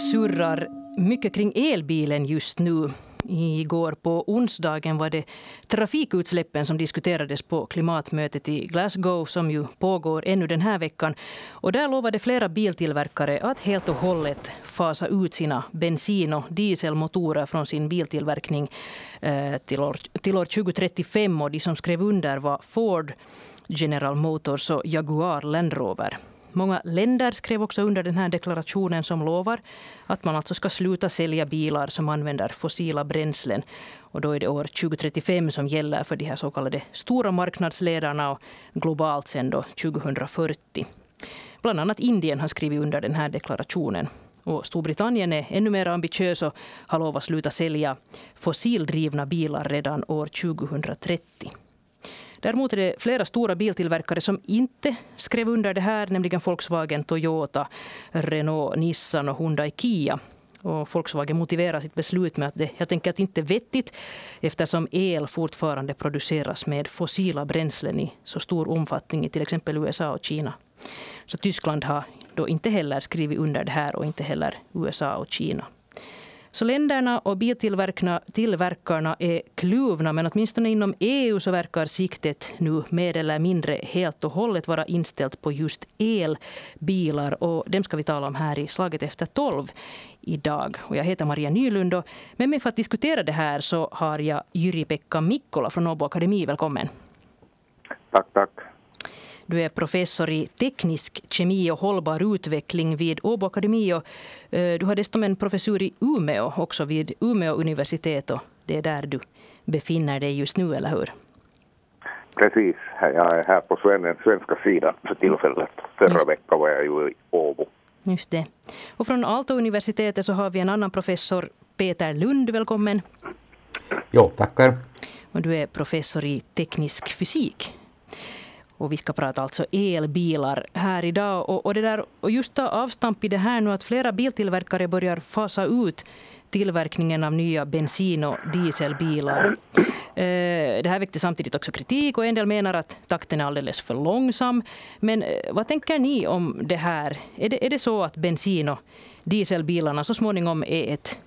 surrar mycket kring elbilen just nu. Igår på onsdagen var det trafikutsläppen som diskuterades på klimatmötet i Glasgow som ju pågår ännu den här veckan. Och där lovade flera biltillverkare att helt och hållet fasa ut sina bensin och dieselmotorer från sin biltillverkning eh, till år, till år 2035. Och de som skrev under var Ford, General Motors och Jaguar Land Rover. Många länder skrev också under den här deklarationen som lovar att man alltså ska sluta sälja bilar som använder fossila bränslen. Och då är det år 2035 som gäller för de här så kallade stora marknadsledarna och globalt sen då 2040. Bland annat Indien har skrivit under den här deklarationen. Och Storbritannien är ännu mer ambitiös och har lovat sluta sälja fossildrivna bilar redan år 2030. Däremot är det flera stora biltillverkare som inte skrev under det här, nämligen Volkswagen, Toyota, Renault, Nissan och Hyundai Kia. Och Volkswagen motiverar sitt beslut med att det helt enkelt inte är vettigt eftersom el fortfarande produceras med fossila bränslen i så stor omfattning i till exempel USA och Kina. Så Tyskland har då inte heller skrivit under det här och inte heller USA och Kina. Så länderna och biltillverkarna är kluvna men åtminstone inom EU så verkar siktet nu mer eller mindre helt och hållet vara inställt på just elbilar. Och dem ska vi tala om här i Slaget efter tolv idag. Och jag heter Maria Nylund och med mig för att diskutera det här så har jag Jyri-Pekka Mikkola från Åbo Akademi. Välkommen. Tack, tack. Du är professor i teknisk kemi och hållbar utveckling vid Åbo Akademi. Och eh, du har dessutom en professur i Umeå, också vid Umeå universitet. Och det är där du befinner dig just nu, eller hur? Precis. Jag är här på den svenska sidan för tillfället. Förra veckan var jag ju i Åbo. Just det. Och från Aalto-universitetet så har vi en annan professor, Peter Lund. Välkommen. Jo, tackar. Och du är professor i teknisk fysik. Och vi ska prata alltså elbilar här idag. Och, och, det där, och just ta avstamp i det här nu att flera biltillverkare börjar fasa ut tillverkningen av nya bensin och dieselbilar. Eh, det här väckte samtidigt också kritik och en del menar att takten är alldeles för långsam. Men eh, vad tänker ni om det här? Är det, är det så att bensin och dieselbilarna så småningom är ett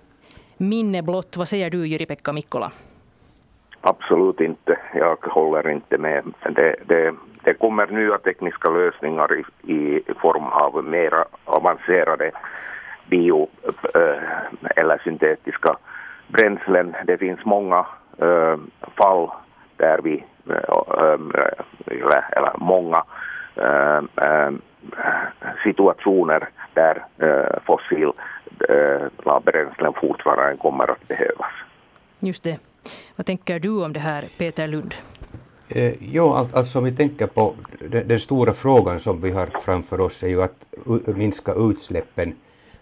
minne blott? Vad säger du, Jyri-Pekka Mikkola? Absolut inte. Jag håller inte med. Det, det, det kommer nya tekniska lösningar i, i form av mer avancerade bio äh, eller syntetiska bränslen. Det finns många äh, fall där vi, äh, eller, eller, många situationer där fossila bränslen fortfarande kommer att behövas. Just det. Vad tänker du om det här, Peter Lund? Eh, jo, alltså om vi tänker på den, den, stora frågan som vi har framför oss är ju att minska utsläppen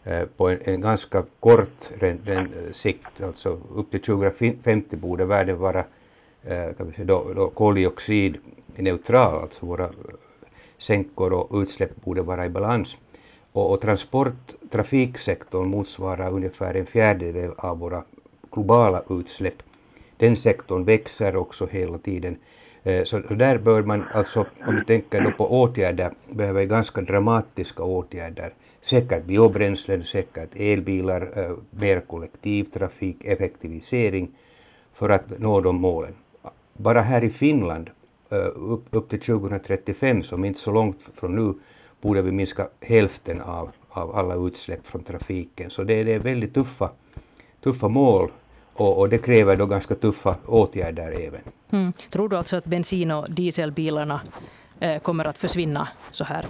eh, på en, en ganska kort ren, ren, eh, sikt, alltså upp till 2050 borde världen vara eh, kan vi säga, då, då koldioxidneutral, alltså våra sänkor och utsläpp borde vara i balans. Och, och transport, trafiksektorn motsvarar ungefär en fjärdedel av våra globala utsläpp. Den sektorn växer också hela tiden. Så, så där bör man alltså, om du tänker då på åtgärder, behöver ganska dramatiska åtgärder. Säkert biobränslen, säkert elbilar, eh, mer kollektivtrafik, effektivisering för att nå de målen. Bara här i Finland, eh, upp, upp till 2035, som inte så långt från nu, borde vi minska hälften av, av alla utsläpp från trafiken. Så det, det är väldigt tuffa, tuffa mål och, och, det kräver då ganska tuffa åtgärder även. Mm. Tror du alltså att bensin och dieselbilarna eh, kommer att försvinna så här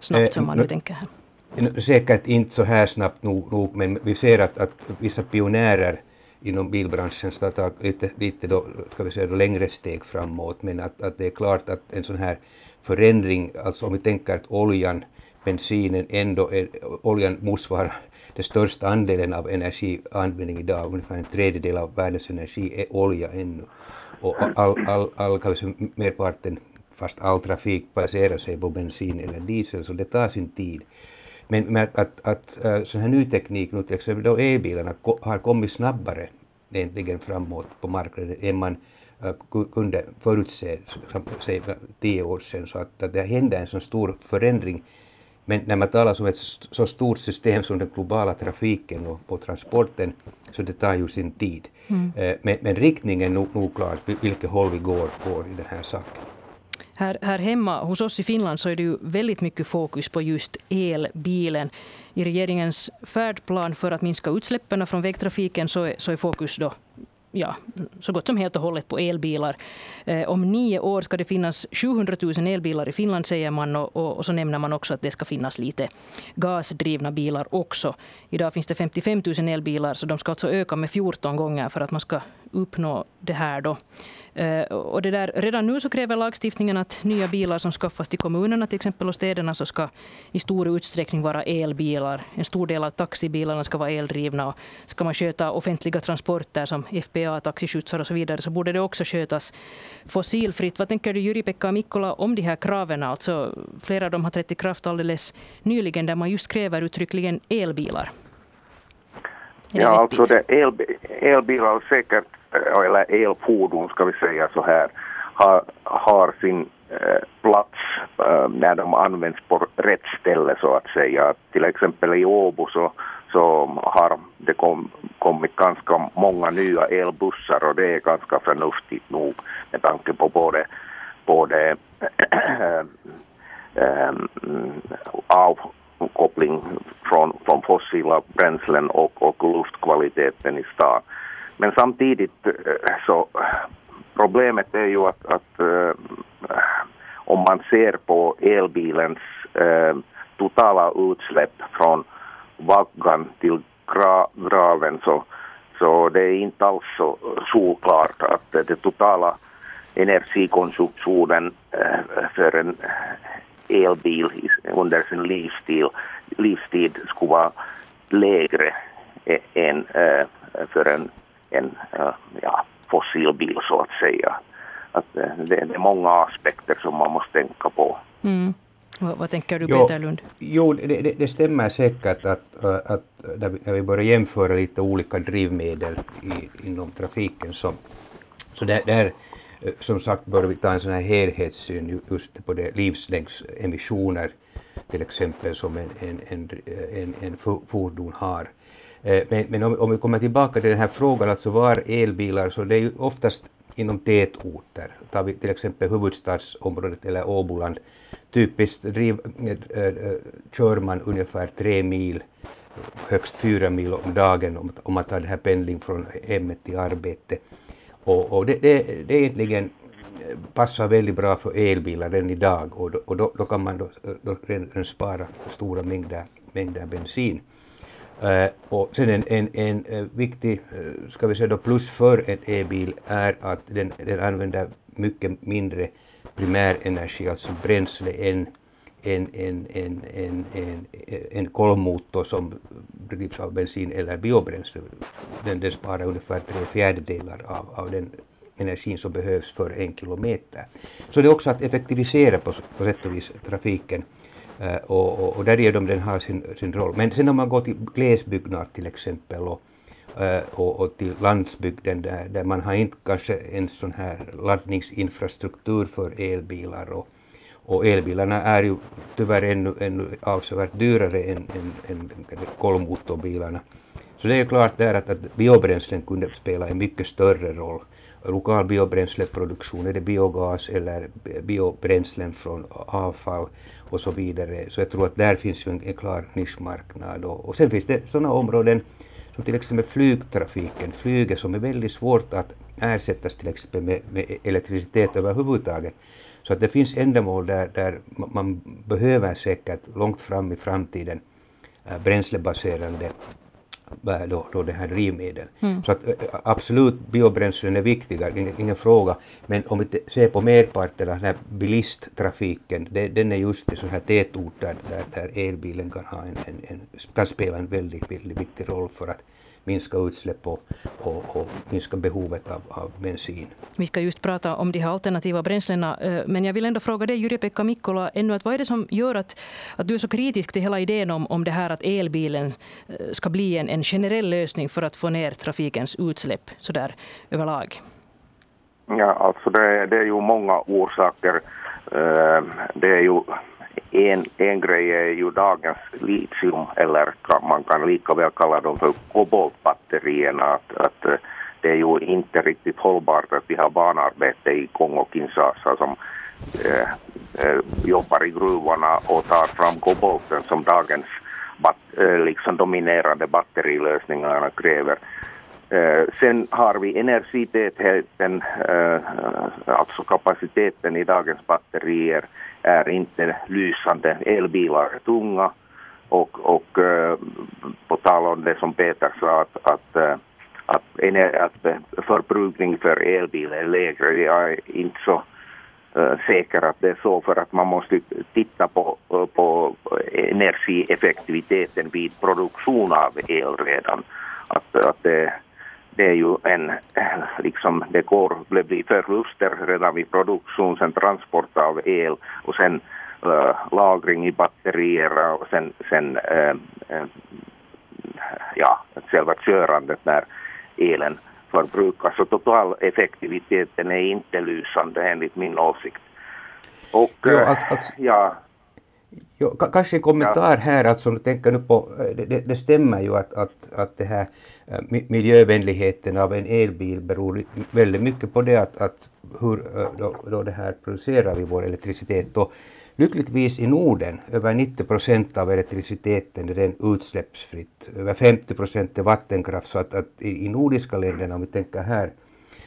snabbt eh, som man nu tänker? Här? Säkert inte så här snabbt nog, nog men vi ser att, att vissa pionjärer inom bilbranschen ska ta lite, lite då, ska vi säga, då längre steg framåt men att, att det är klart att en sån här förändring, alltså om vi tänker att oljan, bensinen ändå, är, oljan motsvarar den största andelen av energianvändning idag, ungefär en tredjedel av världens energi, är olja ännu. Och all, all, all kanske merparten, fast all trafik baserar sig på bensin eller diesel, så det tar sin tid. Men att, att, att äh, sån här ny teknik, nu till exempel då elbilarna, har kommit snabbare egentligen framåt på marknaden än man äh, kunde förutse, säg tio år sedan, så att, att det händer en så stor förändring men när man talar om ett så stort system som den globala trafiken och, och transporten, så det tar ju sin tid. Mm. Eh, men, men, riktningen är nog, nog klar, vilket håll vi går, går i den här saken. Här, här hemma hos oss i Finland så är det ju väldigt mycket fokus på just elbilen. I regeringens färdplan för att minska utsläppen från vägtrafiken så är, så är fokus då ja, så gott som helt och hållet på elbilar. Eh, om nio år ska det finnas 700 000 elbilar i Finland, säger man. Och, och, och, så nämner man också att det ska finnas lite gasdrivna bilar också. Idag finns det 55 000 elbilar, så de ska alltså öka med 14 gånger för att man ska uppnå det här. Då. Eh, och det där, redan nu så kräver lagstiftningen att nya bilar som skaffas till kommunerna till exempel och städerna så ska i stor utsträckning vara elbilar. En stor del av taxibilarna ska vara eldrivna. Och ska man sköta offentliga transporter som FPA, taxiskjutsar och så vidare så borde det också skötas fossilfritt. Vad tänker du Jyri-Pekka Mikkola om de här kraven? Alltså, flera av dem har trätt i kraft alldeles nyligen där man just kräver uttryckligen elbilar. Ja, alltså det elbilar säkert Eh, eller elfordon ska vi säga så här, har, har sin eh, plats eh, när de används på rätt ställe så att säga. Till exempel i Åbo så, så har det kom, kommit ganska många nya elbussar och det är ganska förnuftigt nog med tanke på både, både äh, avkoppling från, från fossila bränslen och, och luftkvaliteten i stan. Men samtidigt äh, så problemet är ju att, att äh, om man ser på elbilens äh, totala utsläpp från vaggan till gra graven så, så det är inte alls så solklart att det totala energikonsumtionen eh, för en eh, elbil under sin livsstil, livstid skulle vara lägre än eh, för en en ja, fossilbil så att säga. Att det, det är många aspekter som man måste tänka på. Mm. Vad, vad, tänker du Peter Lund? Jo, det, det, det, stämmer säkert att, att när vi börjar jämföra lite olika drivmedel i, inom trafiken så, så där, där eh, som sagt bör vi ta en sån här helhetssyn just på det livslängdsemissioner till exempel som en, en, en, en, en fordon har. Eh, men, men om, om, vi kommer tillbaka till den här frågan, alltså var elbilar, så det är ju oftast inom tätorter. Tar vi till exempel huvudstadsområdet eller Åboland, typiskt driv, äh, eh, äh, eh, kör man ungefär tre mil, högst fyra mil om dagen om, om man tar det här pendling från hemmet till arbete. Och, och det, det, det egentligen eh, passar väldigt bra för elbilar redan idag och då, och då, då kan man då, då redan spara stora mängder, mängder bensin. Uh, och sen en, en, en uh, viktig uh, ska vi säga då plus för en e-bil är att den, den använder mycket mindre primärenergi, alltså bränsle, än en, en, en, en, en, en kolvmotor som drivs av bensin eller biobränsle. Den, den sparar ungefär tre fjärdedelar av, av den energin som behövs för en kilometer. Så det är också att effektivisera på, på sätt och vis trafiken Uh, och, och, och därigenom den har sin, sin roll. Men sen om man går till glesbyggnad till exempel och, Eh, och, och, till landsbygden där, där man har inte kanske en sån här laddningsinfrastruktur för elbilar och, och elbilarna är ju tyvärr ännu, ännu avsevärt dyrare än, än, än kolvmotorbilarna. Så det är ju klart där att, att biobränslen kunde spela en mycket större roll. Lokal biobränsleproduktion, är det biogas eller biobränslen från avfall och så vidare. Så jag tror att där finns ju en, en klar nischmarknad. Och, och sen finns det sådana områden som till exempel flygtrafiken, flyget som är väldigt svårt att ersättas till exempel med, med elektricitet överhuvudtaget. Så att det finns ändamål där, där man behöver säkert långt fram i framtiden äh, bränslebaserade då, då det här drivmedel. Mm. Så att absolut biobränslen är viktiga, ingen, ingen, fråga. Men om vi ser på merparten av den här bilisttrafiken, det, den är just i sådana här tätorter där, där elbilen kan, ha en, en, en, kan spela en väldigt, väldigt viktig roll för att minska utsläpp och, och, och minska behovet av, av, bensin. Vi ska just prata om de här alternativa bränslena, eh, men jag vill ändå fråga dig, Jyri-Pekka Mikkola, ännu att vad är det som gör att, att du är så kritisk till hela idén om, om det här att elbilen eh, ska bli en, en generell lösning för att få ner trafikens utsläpp så där överlag? Ja, alltså det, det är ju många orsaker. Eh, det är ju en, en grej är ju dagens litium, eller man kan lika väl kalla dem för koboltbatterierna. Att, att eh, det är ju inte riktigt hållbart att vi har barnarbete i Kongo-Kinshasa som eh, eh, jobbar i gruvorna och tar fram kobolten som dagens bat, eh, liksom dominerande batterilösningarna kräver. Eh, sen har vi energitätheten, eh, alltså kapaciteten i dagens batterier är inte lysande. Elbilar är tunga och, och eh, på tal om det som Peter sa att, att, eh, att, att eh, förbrukning för elbil är lägre. Jag är inte så säker att det är så för att man måste titta på, på energieffektiviteten vid produktion av el redan. Att, att det, det är ju en, liksom det går, det blir förluster redan vid produktion, sen transport av el och sen äh, lagring i batterier och sen, sen äh, äh, ja, själva körandet när elen förbrukas. Så totaleffektiviteten är inte lysande enligt min åsikt. Och, jo, att, att, ja, Jo, kanske en kommentar ja. här, alltså tänker nu på, det, det, det, stämmer ju att, att, att det här Eh, miljövänligheten av en elbil beror väldigt mycket på det att, att hur eh, då, då det här producerar vi vår elektricitet. Och lyckligtvis i Norden, över 90 procent av elektriciteten är den utsläppsfritt. Över 50 procent är vattenkraft, så att, att i, i nordiska länderna, om vi tänker här,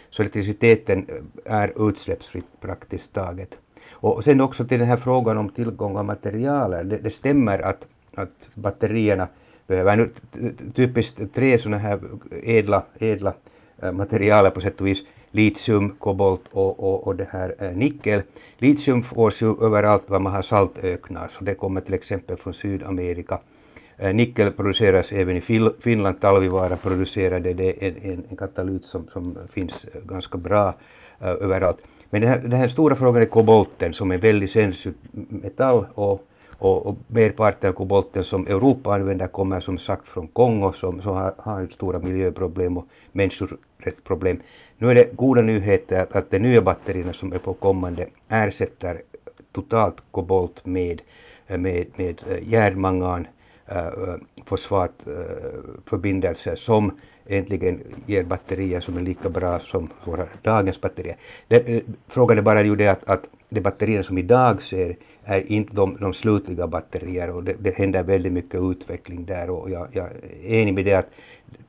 så elektriciteten eh, är utsläppsfritt praktiskt taget. Och sen också till den här frågan om tillgång av materialer. Det, det stämmer att, att batterierna behöver nu typiskt tre sådana här ädla, edla materialer på sätt och vis. Litium, kobolt och, och, och det här nickel. Litium fås ju överallt var man har saltöknar, så det kommer till exempel från Sydamerika. Nickel produceras även i Finland, Talvivaara producerade det är en, en katalyt som, som finns ganska bra överallt. Men den här, den här stora frågan är kobolten som är väldigt sällsynt metall och, och, och merparten av kobolten som Europa använder kommer som sagt från Kongo som, som har, har stora miljöproblem och människorättsproblem. Nu är det goda nyheter att, att de nya batterierna som är på kommande ersätter totalt kobolt med, eh, med, med eh, järnmangan, eh, äh, fosfatförbindelser som äntligen ger batterier som är lika bra som våra dagens batterier. Det, frågan är bara ju det att, att de batterier som idag ser är inte de, de slutliga batterier och det, det händer väldigt mycket utveckling där och jag, jag är enig med det att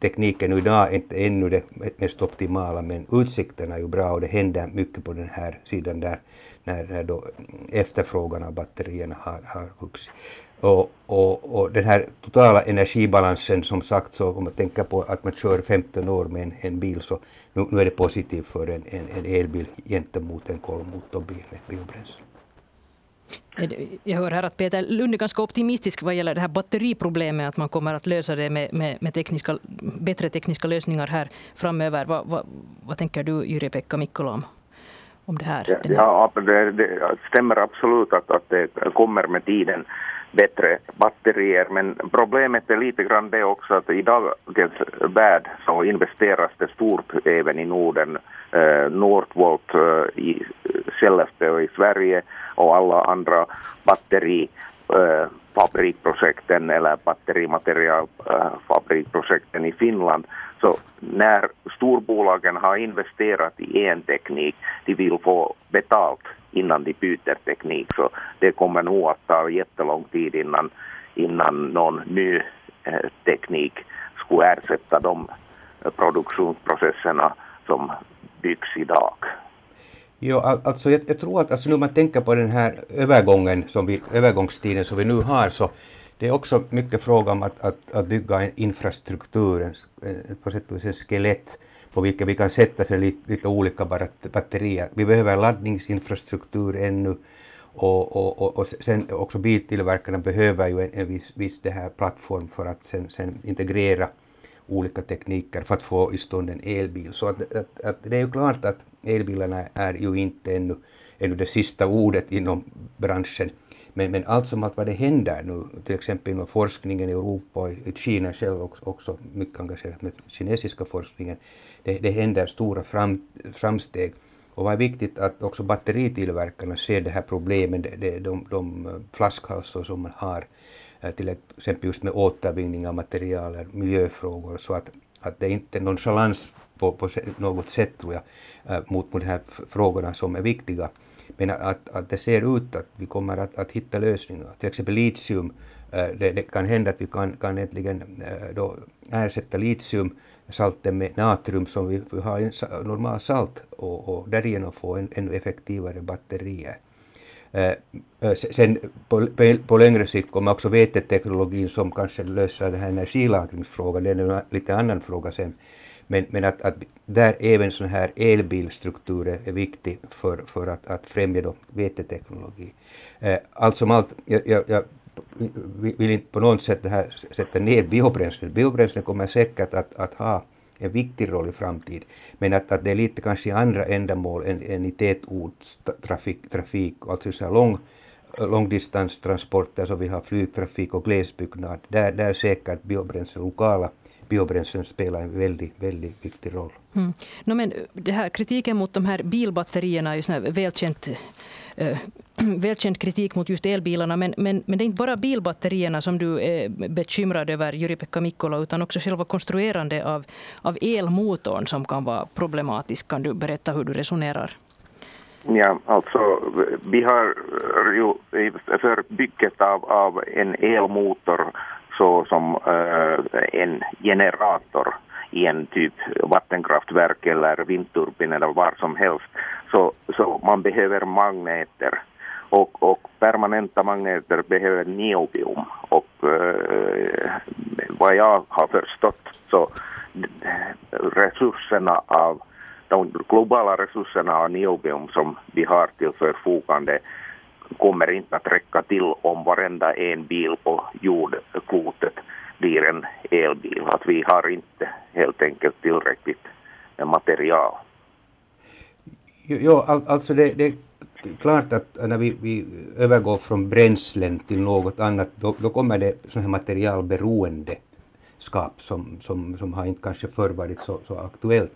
tekniken idag är inte ännu det mest optimala men utsikterna är ju bra och det händer mycket på den här sidan där när, när då efterfrågan av batterierna har, har vuxit. Och, och, och den här totala energibalansen som sagt så om man tänker på att man kör 15 år med en, en bil så nu, nu är det positivt för en, en, en elbil gentemot en kolmotorbil med biobränsle. Jag hör här att Peter Lund är ganska optimistisk vad gäller det här batteriproblemet, att man kommer att lösa det med, med, med tekniska, bättre tekniska lösningar här framöver. Vad, vad, vad tänker du, Jyri-Pekka Mikkola, om, om det här? Ja, det, det stämmer absolut att, att det kommer med tiden bättre batterier. Men problemet är lite grann det också att i dagens värld så investeras det stort även i Norden. Eh, Northvolt eh, i Skellefteå i Sverige och alla andra batterifabrikprojekten eller batterimaterialfabrikprojekten i Finland. Så när storbolagen har investerat i en teknik, de vill få betalt innan de byter teknik. Så det kommer nog att ta jättelång tid innan, innan någon ny eh, teknik skulle ersätta de produktionsprocesserna som byggs idag. Jo, alltså jag, jag tror att alltså, nu man tänker på den här övergången som vi, övergångstiden som vi nu har så det är också mycket fråga om att, att, att bygga en infrastruktur, en, eh, på sätt och vis en skelett på vilket vi kan sätta sig lite, lite olika batterier. Vi behöver laddningsinfrastruktur ännu och, och, och, och sen också biltillverkarna behöver ju en, en viss, viss det här plattform för att sen, sen integrera olika tekniker för att få i stånd en elbil. Så att, att, att det är ju klart att elbilarna är ju inte ännu, ännu det sista ordet inom branschen. Men, men allt som allt vad det händer nu, till exempel inom forskningen i Europa och i Kina själv också, också mycket engagerat med kinesiska forskningen, det, det händer stora fram, framsteg. Och vad är viktigt att också batteritillverkarna ser det här problemet, de, de, de, de flaskhalsar som man har Eh, till exempel just med återvinning av material, miljöfrågor, så att, att det inte nonchalans på, på något sätt tror jag eh, mot, mot de här frågorna som är viktiga. Men att, att det ser ut att vi kommer att, att hitta lösningar. Till exempel litium, eh, det, det kan hända att vi kan, kan äntligen då ersätta litium salten med natrium som vi, vi har i normal salt och, och därigenom få en, ännu effektivare batterier. Eh, sen på, på längre sikt kommer också veteteknologin som kanske löser den här energilagringsfrågan, det är en lite annan fråga sen. Men, men att, att där även sån här elbilstrukturer är viktig för, för att, att främja då veteteknologi. Eh, allt som allt, jag, jag, jag vill inte på något sätt det här sätta ner biobränslen. Biobränslen kommer säkert att, att ha en viktig roll i framtiden. Men att, att det är lite kanske andra ändamål än, än i tätortstrafik, trafik, alltså så här lång, långdistanstransporter så vi har flygtrafik och glesbyggnad. Där, där säkert biobränsle lokala biobränslen spelar en väldigt, väldigt viktig roll. Mm. No, men det här, kritiken mot de här bilbatterierna är ju sån välkänt äh, välkänd kritik mot just elbilarna. Men, men, men det är inte bara bilbatterierna som du är bekymrad över, Jyri-Pekka Mikkola, utan också själva konstruerande av, av elmotorn som kan vara problematisk. Kan du berätta hur du resonerar? Ja, alltså vi har ju för bygget av, av en elmotor så som eh, en generator i en typ vattenkraftverk eller vindturbin eller var som helst. Så, så man behöver magneter och, och permanenta magneter behöver niobium och eh, vad jag har förstått så resurserna av de globala resurserna av niobium som vi har till förfogande kommer inte att räcka till om varenda en bil på jordklotet blir en elbil. Att vi har inte helt enkelt tillräckligt material. Jo, alltså det, det är klart att när vi, vi övergår från bränslen till något annat då, då kommer det sån här materialberoendeskap som, som, som har inte kanske förr varit så, så aktuellt.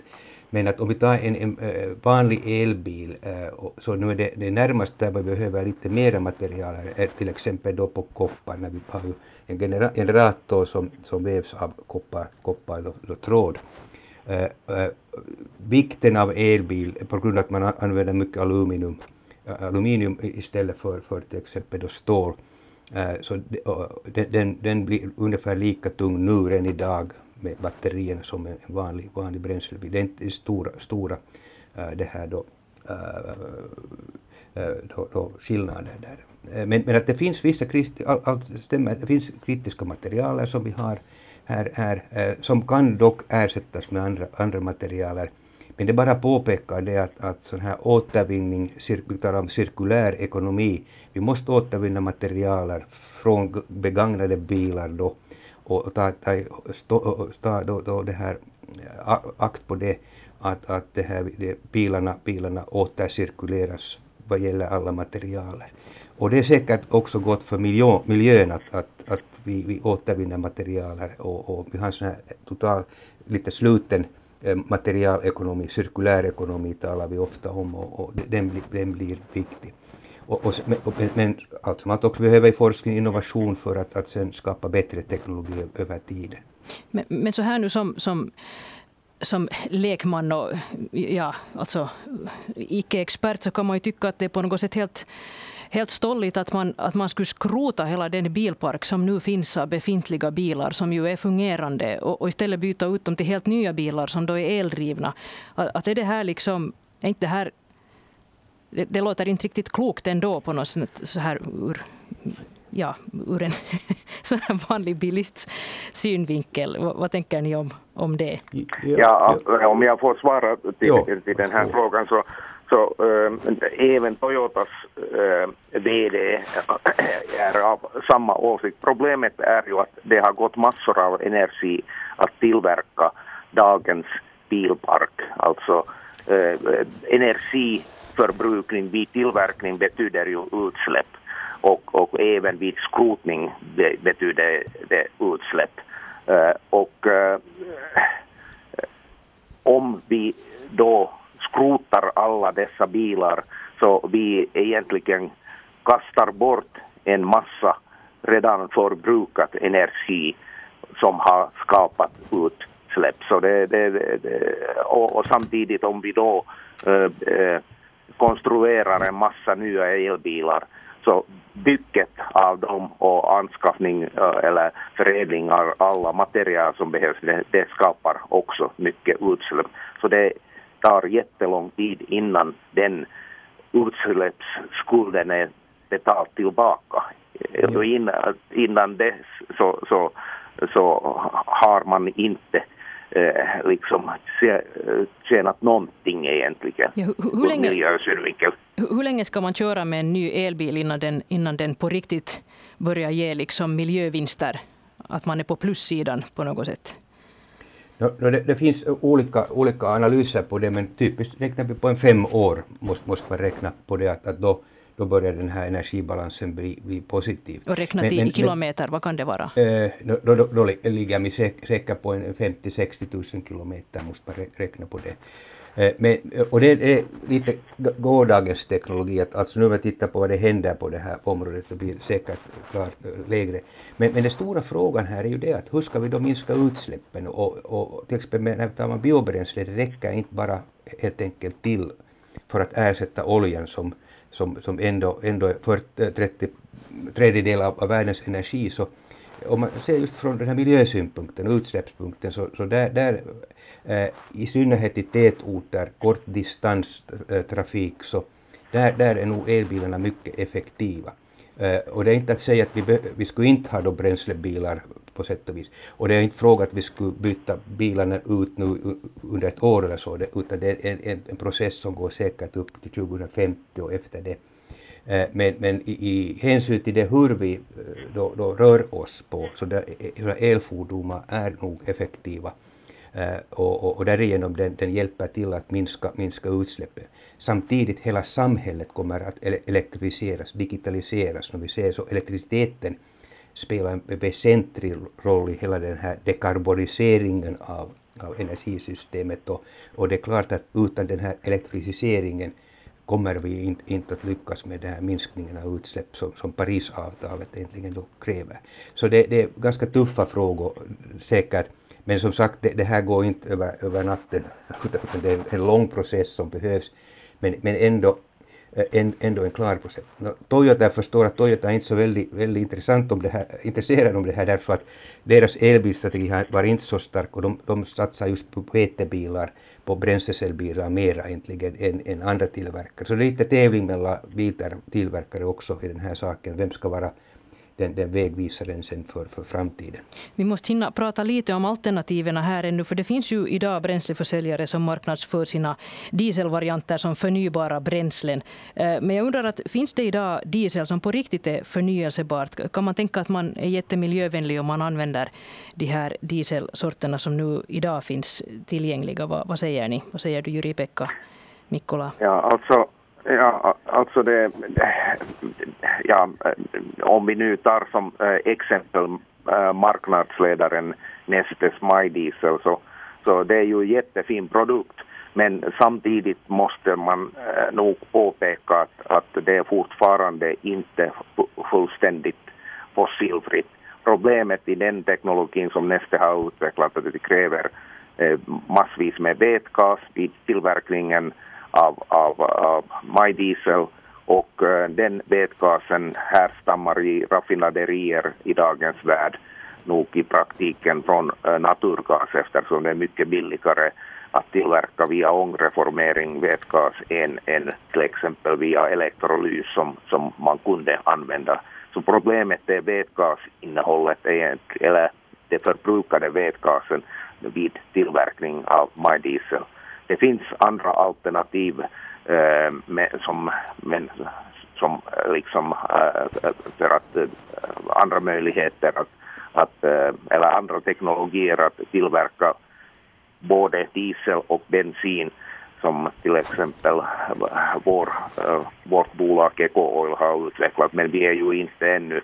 Men att om vi tar en, en eh, vanlig elbil eh, så nu är det, det närmaste där vi behöver lite mera material är till exempel då på koppar när vi har ju en generator som, som vävs av koppar, koppar och, och tråd. Uh, vikten av elbil på grund av att man använder mycket aluminium, aluminium istället för, för till exempel då stål så den, den blir ungefär lika tung nu än idag med batterierna som en vanlig, vanlig bränslebil. Det är inte stora, stora äh, det här då, äh, då, då skillnader där. Men, men att det finns vissa, allt all stämmer, det finns kritiska material som vi har här, här som kan dock ersättas med andra, andra materialer. Men det bara påpekar det att, att sån här återvinning, vi talar om cirkulär ekonomi, vi måste återvinna materialer från begagnade bilar då och ta, ta, stå, stå då, då det här eh, akt på det att, att det här, det, bilarna, bilarna återcirkuleras vad gäller alla materialer. Och det är säkert också gott för miljö, miljön att, att, att vi, vi återvinner materialer och, och vi har en sån här total, lite sluten eh, materialekonomi, cirkulär ekonomi talar vi ofta om och, och den, den blir viktig. Och, och, men, men allt som allt också behöver forskning och innovation för att, att sen skapa bättre teknologi över tiden. Men, men så här nu som, som som lekman och ja, alltså, icke-expert så kan man ju tycka att det är på något sätt helt, helt stolligt att man, att man skulle skrota hela den bilpark som nu finns av befintliga bilar som ju är fungerande och, och istället byta ut dem till helt nya bilar som då är eldrivna. Att, att är det här liksom, är inte det här det, det, låter inte riktigt klokt ändå på något sätt så här ur, ja, ur en så här vanlig bilists synvinkel. Vad, vad, tänker ni om, om det? Ja, om jag får svara till, till den här frågan så så äh, även Toyotas äh, VD är av samma åsikt. Problemet är ju att det har gått massor av energi att tillverka dagens bilpark. Alltså äh, energi förbrukning vid tillverkning betyder ju utsläpp och, och även vid skrotning betyder det utsläpp. Uh, och uh, om vi då skrotar alla dessa bilar så vi egentligen kastar bort en massa redan förbrukat energi som har skapat utsläpp. Så det, det, det, och, och, samtidigt om vi då äh, konstruerar en massa nya elbilar så bygget av dem och anskaffning eller förädling av alla material som behövs, det, det skapar också mycket utsläpp. Så det tar jättelång tid innan den utsläppsskulden är betald tillbaka. Mm. Innan, innan dess så, så, så har man inte eh, liksom tjänat någonting egentligen ja, hur, hur länge, hur, hur länge ska man köra med en ny elbil innan den, innan den på riktigt börjar ge liksom miljövinster? Att man är på plussidan på något sätt? No, det, det, finns olika, olika analyser på det, men typiskt räknar vi på en fem år måste, måste man räkna på det, att, att då, då börjar den här energibalansen bli, bli positiv. Och räknat men, i men, kilometer, vad kan det vara? Eh, då, då, då, ligger vi säkert på en 50-60 000 kilometer, måste man räkna på det. Eh, men, och det är lite gårdagens teknologi, att alltså nu när vi tittar på vad det händer på det här området, det blir säkert klart eh, lägre. Men, men den stora frågan här är ju det att hur ska vi då minska utsläppen? Och, och till exempel när vi talar om biobränsle, det räcker inte bara helt enkelt till för att ersätta oljan som, som, som ändå, ändå är 40, 30 tredjedel av, av världens energi. Så om man ser just från den här miljösynpunkten, utsläppspunkten, så, så där, där eh, i synnerhet i tätorter, kortdistanstrafik, eh, så där, där är nog elbilarna mycket effektiva. Eh, och det är inte att säga att vi, vi skulle inte ha då bränslebilar på sätt och vis. Och det är inte fråga att vi skulle byta bilarna ut nu under ett år eller så, utan det är en, en, en process som går säkert upp till 2050 och efter det. Eh, men, men i, i hänsyn till det hur vi eh, då, då rör oss på, så där, eh, elfordon är nog effektiva och, och, och därigenom den, den hjälper till att minska, minska utsläppen. Samtidigt hela samhället kommer att elektrifieras, digitaliseras. När vi ser så elektriciteten spelar en väsentlig roll i hela den här dekarboniseringen av, av energisystemet och, och det är klart att utan den här elektrificeringen kommer vi inte, inte att lyckas med den här minskningen av utsläpp som, som Parisavtalet egentligen då kräver. Så det, det är ganska tuffa frågor säkert. Men som sagt, det, det här går inte över, över natten, utan det är en lång process som behövs. Men, men ändå, Eh, ändå en klar process. Toyota, jag förstår att Toyota är inte så väldigt, väldigt intressant om det här, intresserad om det här därför att deras elbilstrategi var inte så stark och de, de satsar just på vätebilar, på bränslecellbilar mera egentligen än, än andra tillverkare. Så det är lite tävling mellan biltillverkare också i den här saken. Vem ska vara den, den vägvisaren sen för, för framtiden. Vi måste hinna prata lite om alternativen här ännu, för det finns ju idag bränsleförsäljare som marknadsför sina dieselvarianter som förnybara bränslen. Eh, men jag undrar, att, finns det idag diesel som på riktigt är förnyelsebart? Kan man tänka att man är jättemiljövänlig om man använder de här dieselsorterna som nu idag finns tillgängliga? Vad, vad säger ni? Vad säger du, Jyri-Pekka Mikkola? Ja, alltså Ja, alltså det, ja, om vi nu tar som eh, exempel eh, marknadsledaren Nestes Diesel så, så det är ju en jättefin produkt men samtidigt måste man eh, nog påpeka att, att det är fortfarande inte fullständigt fossilfritt. Problemet i den teknologin som Neste har utvecklat är att det kräver massvis med vätgas vid tillverkningen av, av, av majdiesel och uh, den vätgasen härstammar i raffinaderier i dagens värld nog i praktiken från uh, naturgas eftersom det är mycket billigare att tillverka via ångreformering vätgas än, än till exempel via elektrolys som, som man kunde använda. Så problemet är vätgasinnehållet, eller det förbrukade vätgasen vid tillverkning av majdiesel. Det finns andra alternativ eh, med, som, men, som eh, liksom eh, för att eh, andra möjligheter att, att eh, eller andra teknologier att tillverka både diesel och bensin som till exempel eh, vår, vårt bolag Eco Oil har utvecklat. Men vi är ju inte ännu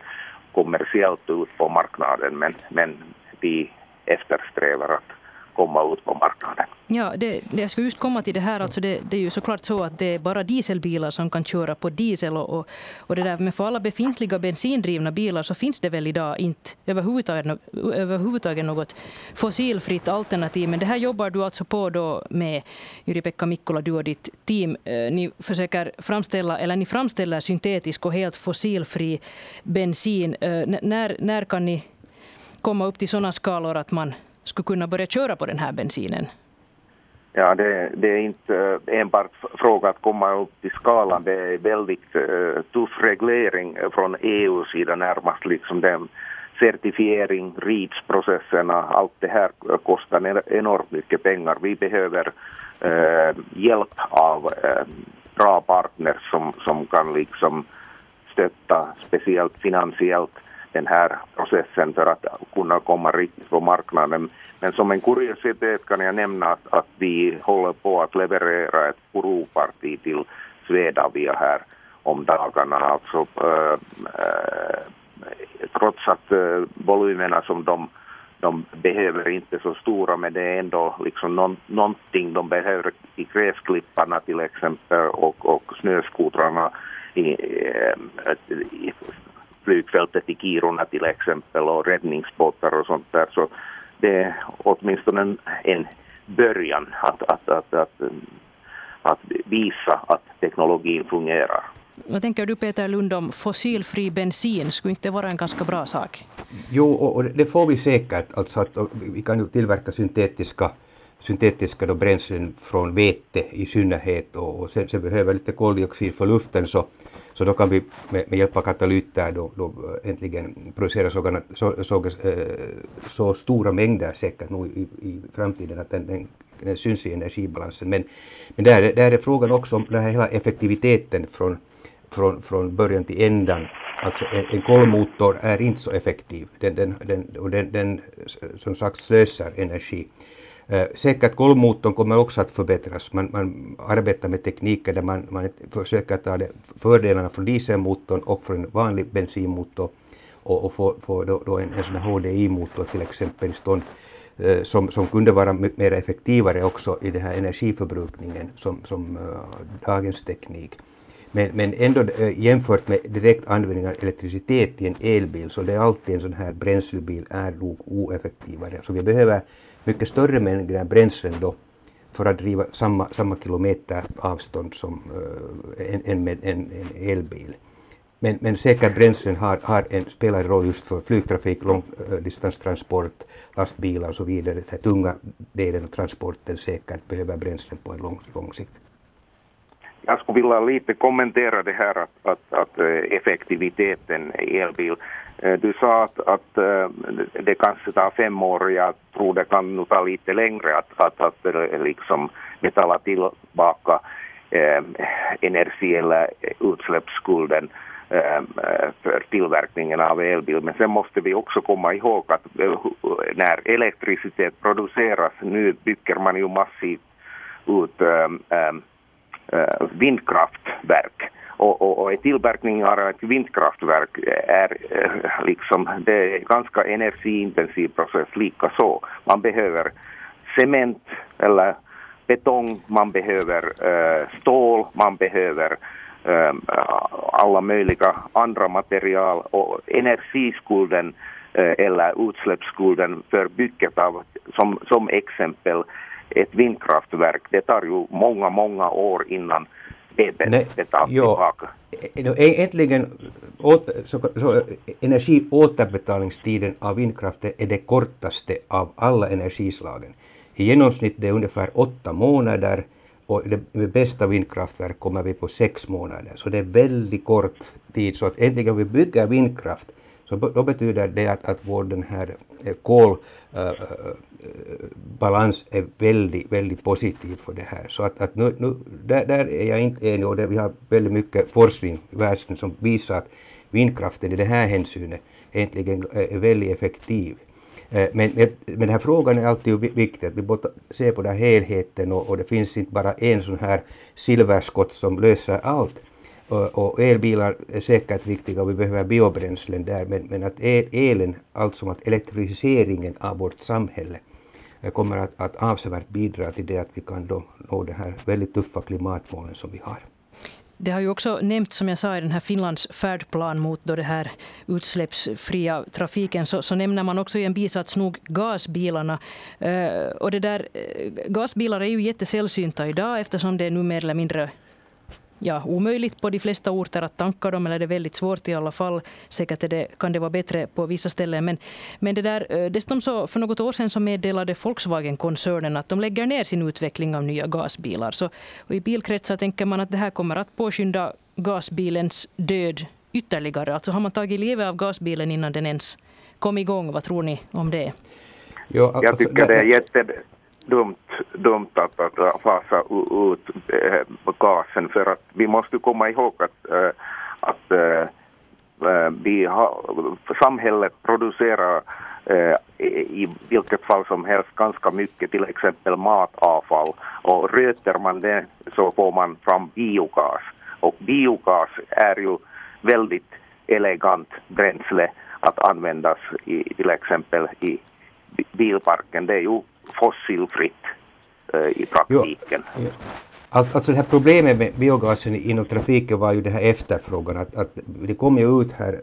kommersiellt ut på marknaden men, men vi eftersträvar att komma ut på marknaden. Ja, det, det, jag skulle just komma till det här. Alltså det, det, är ju såklart så att det är bara dieselbilar som kan köra på diesel. Och, och, och det där. Men för alla befintliga bensindrivna bilar så finns det väl idag inte överhuvudtaget, överhuvudtaget något fossilfritt alternativ. Men det här jobbar du alltså på då med, Jyri-Pekka Mikkola, du och ditt team. Eh, ni försöker framställa, eller ni framställer syntetisk och helt fossilfri bensin. Eh, n när, när kan ni komma upp till sådana skalor att man skulle kunna börja köra på den här bensinen? Ja, det, det, är inte eh, enbart fråga att komma upp till skalan. Det är väldigt uh, tuff reglering från EUs sida närmast liksom den certifiering, REACH-processerna, allt det här kostar enormt mycket pengar. Vi behöver uh, hjälp av uh, bra partners som, som kan liksom stötta, speciellt finansiellt, den här processen för att kunna komma riktigt på marknaden. Men som en kuriositet kan jag nämna att, att vi håller på att leverera ett provparti till Swedavia här om dagarna. Alltså, äh, äh, trots att äh, volymerna som de, de behöver inte är så stora men det är ändå liksom någon, någonting de behöver i gräsklipparna till exempel och, och snöskotrarna i, i flygfältet i Kiruna till exempel och räddningsbåtar och sånt där. Så det är åtminstone en, en början att, att, att, att, att visa att teknologin fungerar. Vad tänker du Peter Lund om fossilfri bensin? Skulle inte det vara en ganska bra sak? Jo, och det får vi säkert. Alltså att vi kan ju tillverka syntetiska, syntetiska då bränslen från vete i synnerhet och, och sen, sen behöver lite koldioxid för luften så så då kan vi med, med hjälp av katalyter då, då eh, äntligen producera så, så, så, eh, så, stora mängder säkert nog i, i framtiden att den, den, den syns i energibalansen. Men, men där, där är frågan också om den här hela effektiviteten från, från, från början till ändan. Alltså en, en kolmotor är inte så effektiv. Den, den, den, och den, den som sagt slösar energi. Eh, Säkert golvmotorn kommer också att förbättras. Man, man arbetar med tekniker där man, man försöker ta det, fördelarna från dieselmotorn och från vanlig bensinmotor och, och få, få då, då en, en sån här HDI-motor till exempel i stånd eh, som, som kunde vara mer effektivare också i den här energiförbrukningen som, som eh, dagens teknik. Men, men ändå äh, jämfört med direkt användning av elektricitet i en elbil så det är alltid en sån här bränslebil är nog oeffektivare. Så vi behöver mycket större mängder bränslen då för att driva samma, samma kilometer avstånd som uh, en, en, en, en elbil. Men, men säkert bränslen har, har en, spelar en roll just för flygtrafik, långdistanstransport, eh, uh, lastbilar och så vidare. Den tunga delen av transporten säkert behöver bränslen på en lång, lång sikt. Jag skulle vilja lite kommentera det här att, att, att eh, effektiviteten i elbil. Eh, du sa att, att eh, det kanske tar fem år, jag tror det kan nog ta lite längre att, att, att eh, liksom betala tillbaka eh, energi eller utsläppsskulden eh, för tillverkningen av elbil. Men sen måste vi också komma ihåg att när elektricitet produceras, nu bygger man ju massivt ut eh, vindkraftverk och, och, och tillverkning av ett vindkraftverk är eh, liksom, det är ganska energiintensiv process lika så. Man behöver cement eller betong, man behöver äh, stål, man behöver äh, alla möjliga andra material och energiskulden äh, eller utsläppsskulden för bygget av, som, som exempel, ett vindkraftverk, det tar ju många, många år innan Nej, jo, Egentligen så, så energiåterbetalningstiden av vindkraften är det kortaste av alla energislagen. I genomsnitt det är ungefär åtta månader och det bästa vindkraftverk kommer vi på sex månader. Så det är väldigt kort tid. Så att äntligen vi bygger vindkraft så då betyder det att, att vår den här eh, kolbalans balans är väldigt, väldigt positiv för det här. Så att, att nu, nu, där, där är jag inte enig och det, vi har väldigt mycket forskning i världen som visar att vindkraften i det här hänsynet egentligen eh, är väldigt effektiv. Eh, men, men, men den här frågan är alltid viktig, att vi måste se på den här helheten och, och det finns inte bara en sån här silverskott som löser allt. Och, elbilar är säkert viktiga och vi behöver biobränslen där men, men att el, elen, alltså att elektrifieringen av vårt samhälle kommer att, att avsevärt bidra till det att vi kan då nå de här väldigt tuffa klimatmålen som vi har. Det har ju också nämnts, som jag sa, i den här Finlands färdplan mot då det här utsläppsfria trafiken, så, så nämner man också i en bisats nog gasbilarna. Uh, och det där, eh, gasbilar är ju jättesällsynta idag eftersom det är nu mer eller mindre ja, omöjligt på de flesta orter att tanka dem, eller det är väldigt svårt i alla fall. Säkert det, kan det vara bättre på vissa ställen. Men, men det där, eh, dessutom så för något år sedan så meddelade Volkswagen-koncernen att de lägger ner sin utveckling av nya gasbilar. Så, och I bilkretsar tänker man att det här kommer att påskynda gasbilens död ytterligare. Alltså har man tagit livet av gasbilen innan den ens kom igång? Vad tror ni om det? Jo, alltså, jag tycker det är jätte dumt, dumt att, att fasa ut äh, gasen för att vi måste komma ihåg att, äh, att äh, vi ha, samhället producerar i vilket fall som helst ganska mycket, till exempel matavfall. Och röter man det så får man fram biogas. Och biogas är ju väldigt elegant bränsle att användas i, till exempel i bilparken. Det är ju fossilfritt eh, i praktiken. Jo, ja. Alltså det här problemet med biogasen inom trafiken var ju det här efterfrågan. Att, att det kom ju ut här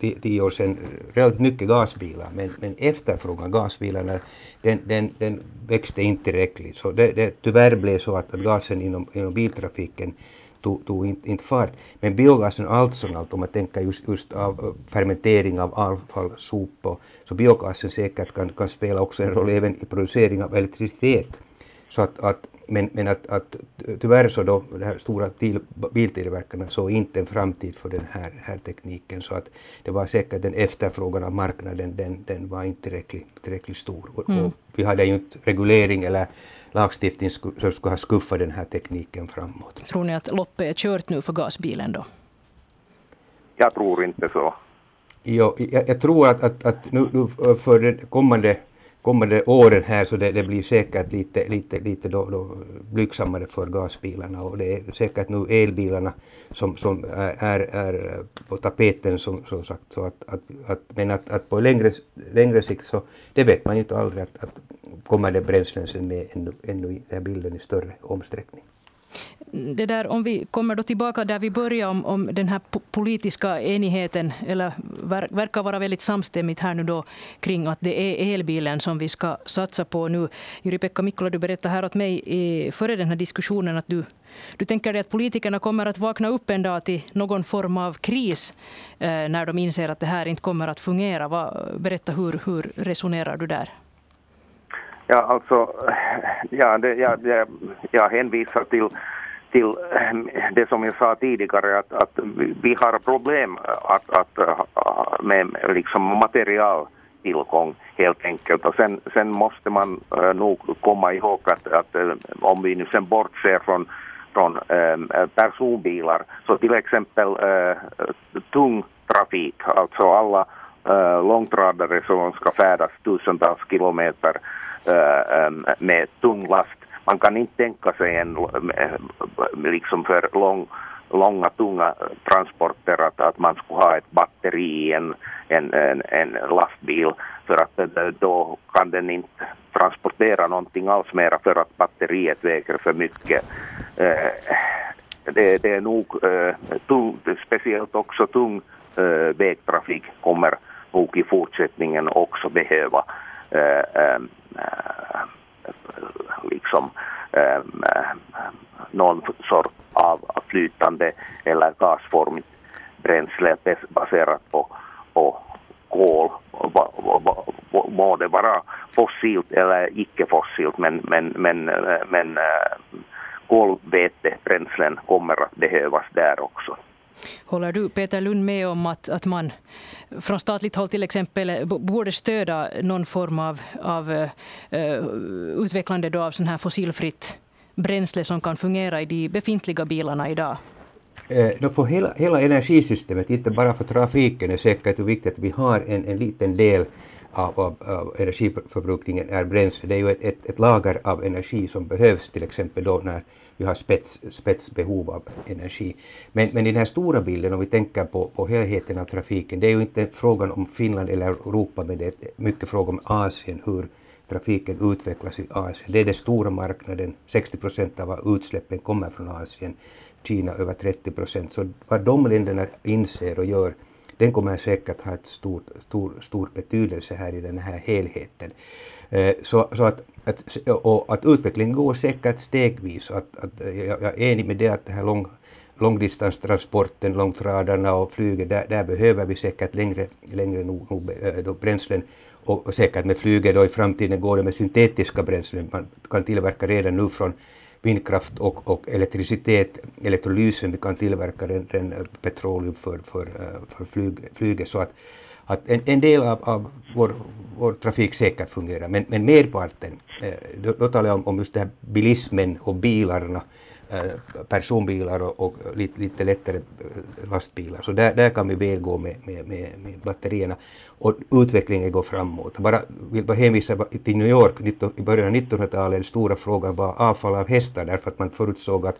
eh, tio år sedan relativt mycket gasbilar men, men efterfrågan gasbilarna den, den, den växte inte tillräckligt. Så det, det tyvärr blev så att, att gasen inom, inom biltrafiken tog, tog inte, inte fart. Men biogasen allt som allt, om man tänker just, just av fermentering av avfall, sopor, så biogasen säkert kan, kan spela också en roll även i producering av elektricitet. Så att, att, men men att, att tyvärr så då, de här stora till, biltillverkarna såg inte en framtid för den här, här tekniken så att det var säkert den efterfrågan av marknaden den, den var inte tillräckligt, tillräckligt stor. Mm. Och vi hade ju inte reglering eller lagstiftning som skulle ha skuffat den här tekniken framåt. Tror ni att loppet är kört nu för gasbilen då? Jag tror inte så. Jo, jag, jag tror att, att, att nu, nu för den kommande, kommande åren här så det, det blir säkert lite, lite, lite då, då blygsammare för gasbilarna och det är säkert nu elbilarna som, som är, är, är på tapeten som, som sagt. Så att, att, att, men att, att på längre, längre sikt så det vet man ju inte aldrig att, att kommer det bränslen sen med ännu, ännu i den här bilden i större omsträckning. Det där, om vi kommer då tillbaka där vi började om, om den här politiska enigheten, eller ver, verkar vara väldigt samstämmigt här nu då kring att det är elbilen som vi ska satsa på nu. Jyri-Pekka Mikkola, du berättade här åt mig i, före den här diskussionen att du, du tänker dig att politikerna kommer att vakna upp en dag till någon form av kris eh, när de inser att det här inte kommer att fungera. Va, berätta, hur, hur resonerar du där? Ja, alltså, ja, det, ja, det, jag hänvisar till, till ähm, det som jag sa tidigare att, att vi har problem att, att, äh, med liksom materialtillgång helt enkelt. Och sen, sen måste man äh, nog komma ihåg att, att äh, om vi nu sen bortser från, från ähm, personbilar så till exempel tung trafik, alltså alla långtradare som ska färdas tusentals kilometer Äh, ähm, med tung last. Man kan inte tänka sig en, eh, liksom för lång, långa tunga transporter att, att man skulle ha ett batteri i en, en, en, en lastbil för att eh, då kan den inte transportera någonting alls mera för att batteriet väger för mycket. Eh, det, det är nog tung, speciellt också tung vägtrafik kommer nog i fortsättningen också behöva Eh, liksom eh, någon sort av flytande eller gasformigt bränsle baserat på, på kol. Må det vara fossilt eller icke-fossilt men, men, men, eh, men eh, kolvätebränslen kommer att behövas där också. Håller du, Peter Lund, med om att, att man från statligt håll till exempel eh, borde stödja någon form av, av uh, utvecklande då av sån här fossilfritt bränsle som kan fungera i de befintliga bilarna idag? Eh, för hela, hela energisystemet, inte bara för trafiken, är säkert viktigt att vi har en, en liten del av, av, av energiförbrukningen är bränsle. Det är ju ett, ett, ett, lager av energi som behövs till exempel då när vi har spets, spetsbehov av energi. Men, men i den här stora bilden, om vi tänker på, på helheten av trafiken, det är ju inte frågan om Finland eller Europa, men det är mycket fråga om Asien, hur, trafiken utvecklas i Asien. Det är den stora marknaden. 60 procent av utsläppen kommer från Asien. Kina över 30 procent. Så vad de länderna inser och gör, den kommer säkert ha ett stort, stor, stor betydelse här i den här helheten. Eh, så, så att, att, och att utvecklingen går säkert stegvis. Att, att, jag, jag är enig med det att det här lång, långdistanstransporten, långtradarna och flyget, där, där behöver vi säkert längre, längre no, no, eh, då bränslen och, och säkert med flyget då i framtiden går det med syntetiska bränslen. Man kan tillverka redan nu från vindkraft och, och elektricitet, elektrolysen, vi kan tillverka den, den eh, petroleum för, för, eh, för flyg, flyget. Så att, att en, en del av, av vår, vår trafik säkert fungerar, men, men merparten, eh, då, då talar jag om, om just det här bilismen och bilarna, eh, personbilar och, och lite, lite lättare eh, lastbilar. Så där, där kan vi väl gå med, med, med, med batterierna och utvecklingen går framåt. Bara vill bara hänvisa till New York i början av 1900-talet, den stora frågan var avfall av hästar därför att man förutsåg att,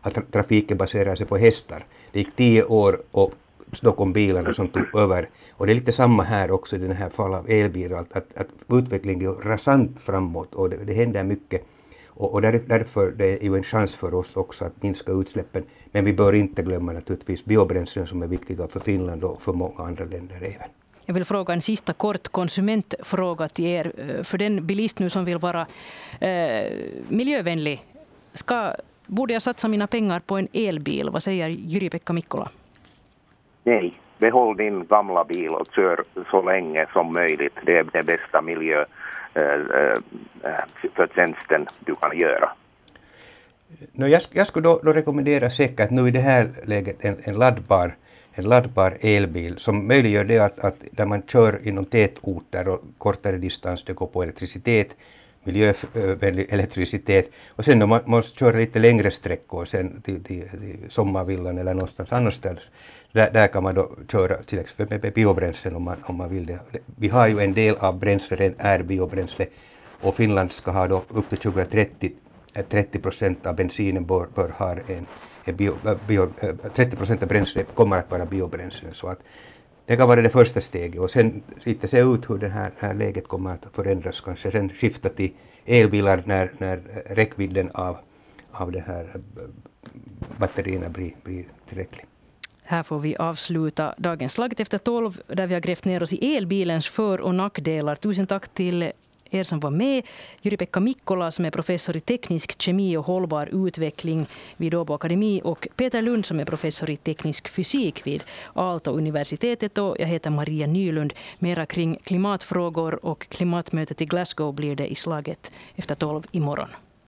att trafiken baserar sig på hästar. Det gick tio år och då kom bilarna som tog över. Och det är lite samma här också i den här fall av elbilar, att, att, att utvecklingen går rasant framåt och det, det händer mycket. Och, och där, därför det är ju en chans för oss också att minska utsläppen. Men vi bör inte glömma naturligtvis biobränslen som är viktiga för Finland och för många andra länder även. Jag vill fråga en sista kort konsumentfråga till er. För den bilist nu som vill vara eh, miljövänlig, ska, borde jag satsa mina pengar på en elbil? Vad säger Jyri-Pekka Mikkola? Nej, behåll din gamla bil och kör så länge som möjligt. Det är den bästa miljöförtjänsten eh, eh, eh, äh, äh, du kan göra. No, jag, jag skulle då, då, rekommendera säkert nu i det här läget en, en, laddbar, en laddbar elbil som möjliggör det att, att där man kör inom tätorter och kortare distans, det går på elektricitet, miljövänlig elektricitet. Och sen om man måste köra lite längre sträckor sen till, till, till sommarvillan eller någonstans annanstans, där, där kan man då köra till exempel med biobränslen om man, om man vill det. Vi har ju en del av bränslen är biobränsle och Finland ska ha då upp till 2030 30 eh, procent av bensinen bör, bör ha en, en bio, eh, bio, eh, 30 procent av bränslet kommer att vara biobränslen. Så att det kan vara det första steget och sen lite se ut hur det här, här läget kommer att förändras. Kanske sen skifta till elbilar när, när räckvidden av, av det här eh, batterierna blir, blir tillräcklig. Här får vi avsluta dagens Slaget efter tolv där vi har grävt ner oss i elbilens för och nackdelar. Tusen tack till er som var med. Jyri-Pekka Mikkola som är professor i teknisk kemi och hållbar utveckling vid Åbo Akademi och Peter Lund som är professor i teknisk fysik vid Aalto-universitetet. Och jag heter Maria Nylund. Mera kring klimatfrågor och klimatmötet i Glasgow blir det i slaget efter tolv imorgon.